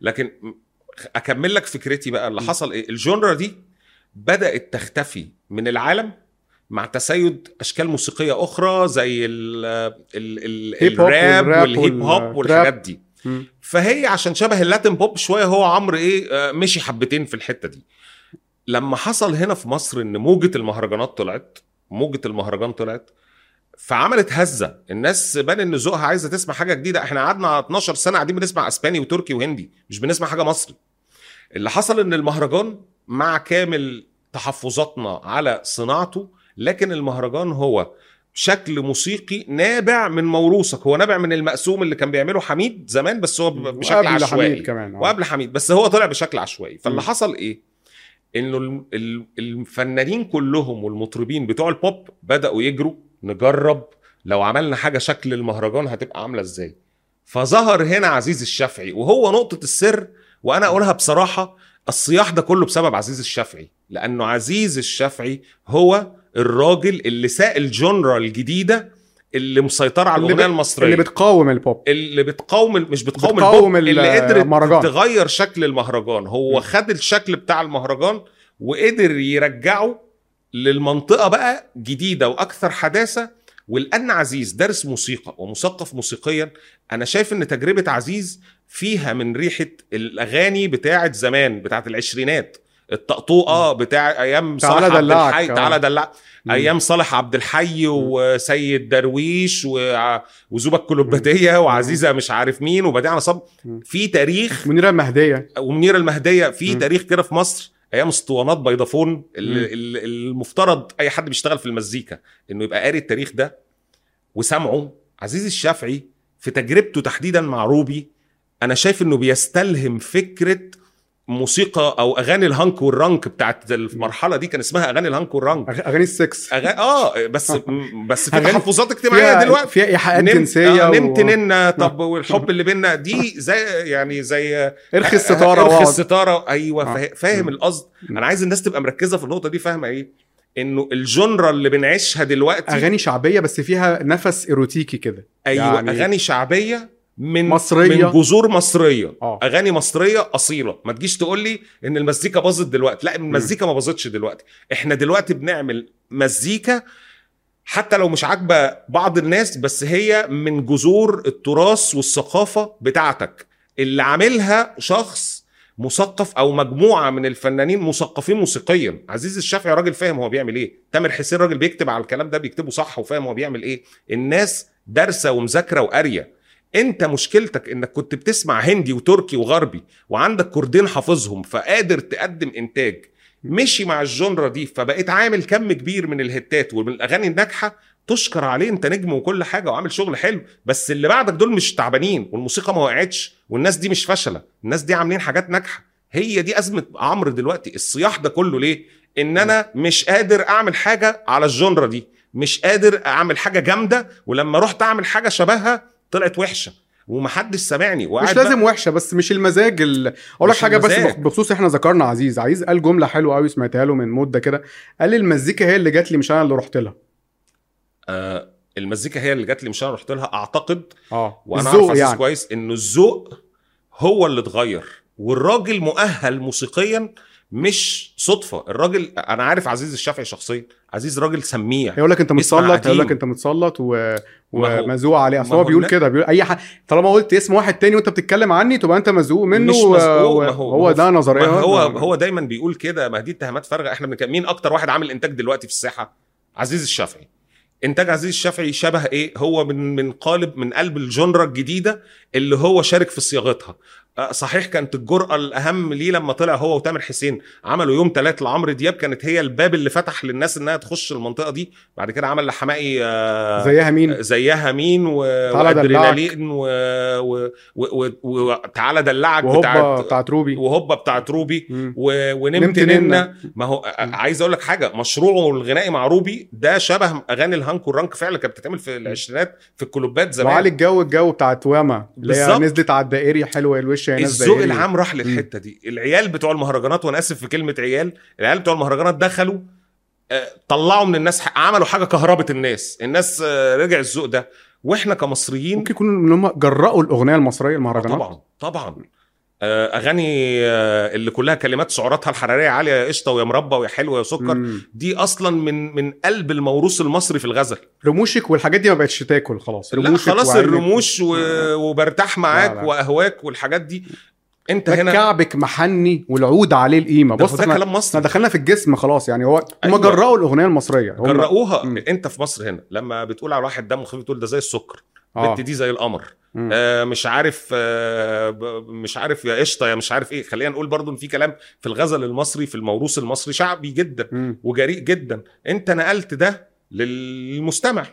لكن أكمل لك فكرتي بقى اللي حصل إيه ال genre دي بدأت تختفي من العالم مع تسيد أشكال موسيقية أخرى زي ال ال ال hip hop ال rap وال rap وال hip hop. والحاجات دي مم. فهي عشان شبه ال Latin pop شوية هو عمرو إيه آه، مشي حبتين في الحتة دي لما حصل هنا في مصر إن موجة المهرجانات طلعت موجة المهرجان طلعت فعملت هزة. الناس بان ان ذوقها عايزة تسمع حاجة جديدة. إحنا قعدنا 12 سنة قاعدين بنسمع اسباني وتركي وهندي مش بنسمع حاجة مصري. اللي حصل ان المهرجان مع كامل تحفظاتنا على صناعته لكن المهرجان هو شكل موسيقي نابع من موروثك. هو نابع من المقسوم اللي كان بيعمله حميد زمان بس هو بشكل وقبل عشوائي. حميد كمان آه. وقبل حميد بس هو طلع بشكل عشوائي. فاللي مم. حصل إيه؟ انه ال- ال- الفنانين كلهم والمطربين بتوع البوب بدأوا يجروا. نجرب. لو عملنا حاجة شكل المهرجان هتبقى عاملة إزاي؟ فظهر هنا عزيز الشافعي وهو نقطة السر وأنا أقولها بصراحة الصياح ده كله بسبب عزيز الشافعي لأنه عزيز الشافعي هو الراجل اللي ساق الجونرا الجديده اللي مسيطره على الأغنية المصرية. اللي بتقاوم البوب. اللي بتقاوم مش بتقاوم, بتقاوم البوب اللي قدرت المهرجان. تغير شكل المهرجان. هو. خد الشكل بتاع المهرجان وقدر يرجعه للمنطقة بقى جديدة وأكثر حداثة ولان عزيز دارس موسيقى ومثقف موسيقيا. أنا شايف إن تجربة عزيز فيها من ريحة الأغاني بتاعه زمان بتاعه العشرينات. الطقطوقة بتاع أيام تعالى صالح عبد الحي آه. تعالى دلع. أيام صالح عبد الحي وسيد درويش وزوبة الكلوباتيه وعزيزة مش عارف مين وبديع نصب. مم. في تاريخ منيرة المهدية. ومنيرة المهدية. في. تاريخ كده في مصر أيام اسطوانات بيضافون المفترض أي حد بيشتغل في المزيكا إنه يبقى قاري التاريخ ده وسامعه. عزيز الشافعي في تجربته تحديدا مع روبي أنا شايف إنه بيستلهم فكرة موسيقى أو أغاني الهانك والرانك بتاعت المرحلة دي كان اسمها أغاني الهانك والرانك. أغ- أغاني السكس. أغا... آه بس بس في تحفظات اجتماعية فيها دلوقتي. فيها إيحاءات نمت- جنسية آه و- نمت ننا طب والحب اللي بينا دي زي يعني زي ارخي الستارة ارخي. الستارة. أيوه آه. فا- فاهم مم. القصد. أنا عايز الناس تبقى مركزة في النقطة دي فاهمة إيه؟ إنه الجنرا اللي بنعيشها دلوقتي أغاني شعبية بس فيها نفس إيروتيكي كده. أيوه يعني أغاني شعبية من مصرية. من جذور مصرية. آه. أغاني مصرية أصيلة. ما تجيش تقول لي إن المزيكا باظت دلوقتي. لا المزيكا ما باظتش دلوقتي. إحنا دلوقتي بنعمل مزيكا حتى لو مش عاجبة بعض الناس بس هي من جذور التراث والثقافة بتاعتك. اللي عاملها شخص مثقف أو مجموعة من الفنانين مثقفين موسيقيا. عزيز الشافعي راجل فاهم هو بيعمل إيه. تامر حسين راجل بيكتب على الكلام ده بيكتبه صح وفاهم هو بيعمل إيه. الناس دارسة ومذاكرة وقارية. انت مشكلتك انك كنت بتسمع هندي وتركي وغربي وعندك كوردين حافظهم فقادر تقدم انتاج مشي مع الجنرا دي فبقيت عامل كم كبير من الهتات ومن الأغاني الناجحة تشكر عليه انت نجم وكل حاجة وعامل شغل حلو بس اللي بعدك دول مش تعبانين والموسيقى ما وقعتش والناس دي مش فاشله الناس دي عاملين حاجات ناجحة. هي دي أزمة عمرو دلوقتي الصياح ده كله ليه؟ إن أنا مش قادر أعمل حاجة على الجنرا دي مش قادر أعمل حاجة جامدة ولما رحت أعمل حاجة شبهها طلعت وحشة ومحدش سامعني مش لازم بقى- وحشة بس مش المزاج ال... أقول لك حاجة بس المزاج. بخ- بخصوص إحنا ذكرنا عزيز عزيز قال جملة حلوة قوي سمعتها له من مدة كده قال المزيكا هي اللي جات لي مش أنا اللي رحت لها. آه المزيكا هي اللي جات لي مش أنا رحت لها أعتقد آه وأنا عارف يعني. كويس انه الذوق هو اللي اتغير. والراجل مؤهل موسيقيا مش صدفة. الراجل أنا عارف عزيز الشافعي شخصيا عزيز راجل سميع هيقول لك أنت متسلط هيقول لك. أنت متسلط و... ومزوق عليه. أصل هو بيقول. كده بيقول أي حد طالما قلت اسم واحد تاني وأنت بتتكلم عني تبقى أنت مزوق منه مش و- و- هو- هو ده نظرية. هو ما- هو دايما بيقول كده. ما دي اتهامات فارغة. إحنا بنتكلم مين أكتر واحد عامل إنتاج دلوقتي في الساحة؟ عزيز الشافعي. إنتاج عزيز الشافعي شبه إيه؟ هو من من قالب من قلب الجنرا الجديدة اللي هو شارك في صياغتها. آه، صحيح كانت الجرأة الأهم ليه لما طلع هو وتامر حسين عملوا يوم ثلاث لعمرو دياب كانت هي الباب اللي فتح للناس إنها تخش المنطقة دي. بعد كده عمل لحماقي آه، زيها مين؟ زيها مين و... تعالى وأدرينالين و... و... و... و... وتعالى دلعك وهوبا بتاعت بتاعت روبي. وهوبا بتاعت روبي. و... ونمت نمت ننا ننا. ما هو ع- عايز أقول لك حاجة مشروعه الغنائي مع روبي ده شبه أغاني الهانك والرانك فعلا كانت بتتعمل في العشرينات في الكلوبات زمان. وعلي الجو الجو بتاعت واما بالظبط. نزلت على الدائري حلوة الوش ناس الذوق. العام راح للحتة دي. العيال بتوع المهرجانات وأنا آسف في كلمة عيال العيال بتوع المهرجانات دخلوا آه، طلعوا من الناس عملوا حاجة كهربت الناس. الناس آه، رجع الذوق ده. وإحنا كمصريين ممكن يكونوا إن هم جرأوا الأغنية المصرية المهرجانات. طبعا طبعا. أغاني آه، اللي كلها كلمات سعراتها الحرارية عالية يا قشطة ويا مربى ويا حلو يا سكر. مم. دي أصلا من من قلب الموروث المصري في الغزل. رموشك والحاجات دي ما بقتش تاكل خلاص. لا رموشك خلاص وعينك. الرموش و... وبرتاح معاك لا، لا. وأهواك والحاجات دي. أنت هنا كعبك محني والعود عليه القيمة. بص ده كلام إحنا مصري دخلنا في الجسم خلاص يعني هو هم أيوة. جرأوا الأغنية المصرية. هم جرأوها. أنت في مصر هنا لما بتقول على واحد دمه خفيف تقول ده زي السكر. آه. البنت دي زي القمر. آه مش عارف آه مش عارف يا قشطة يا مش عارف إيه. خلينا نقول برضو إن في كلام في الغزل المصري في الموروث المصري شعبي جدا مم. وجريء جدا. انت نقلت ده للمستمع.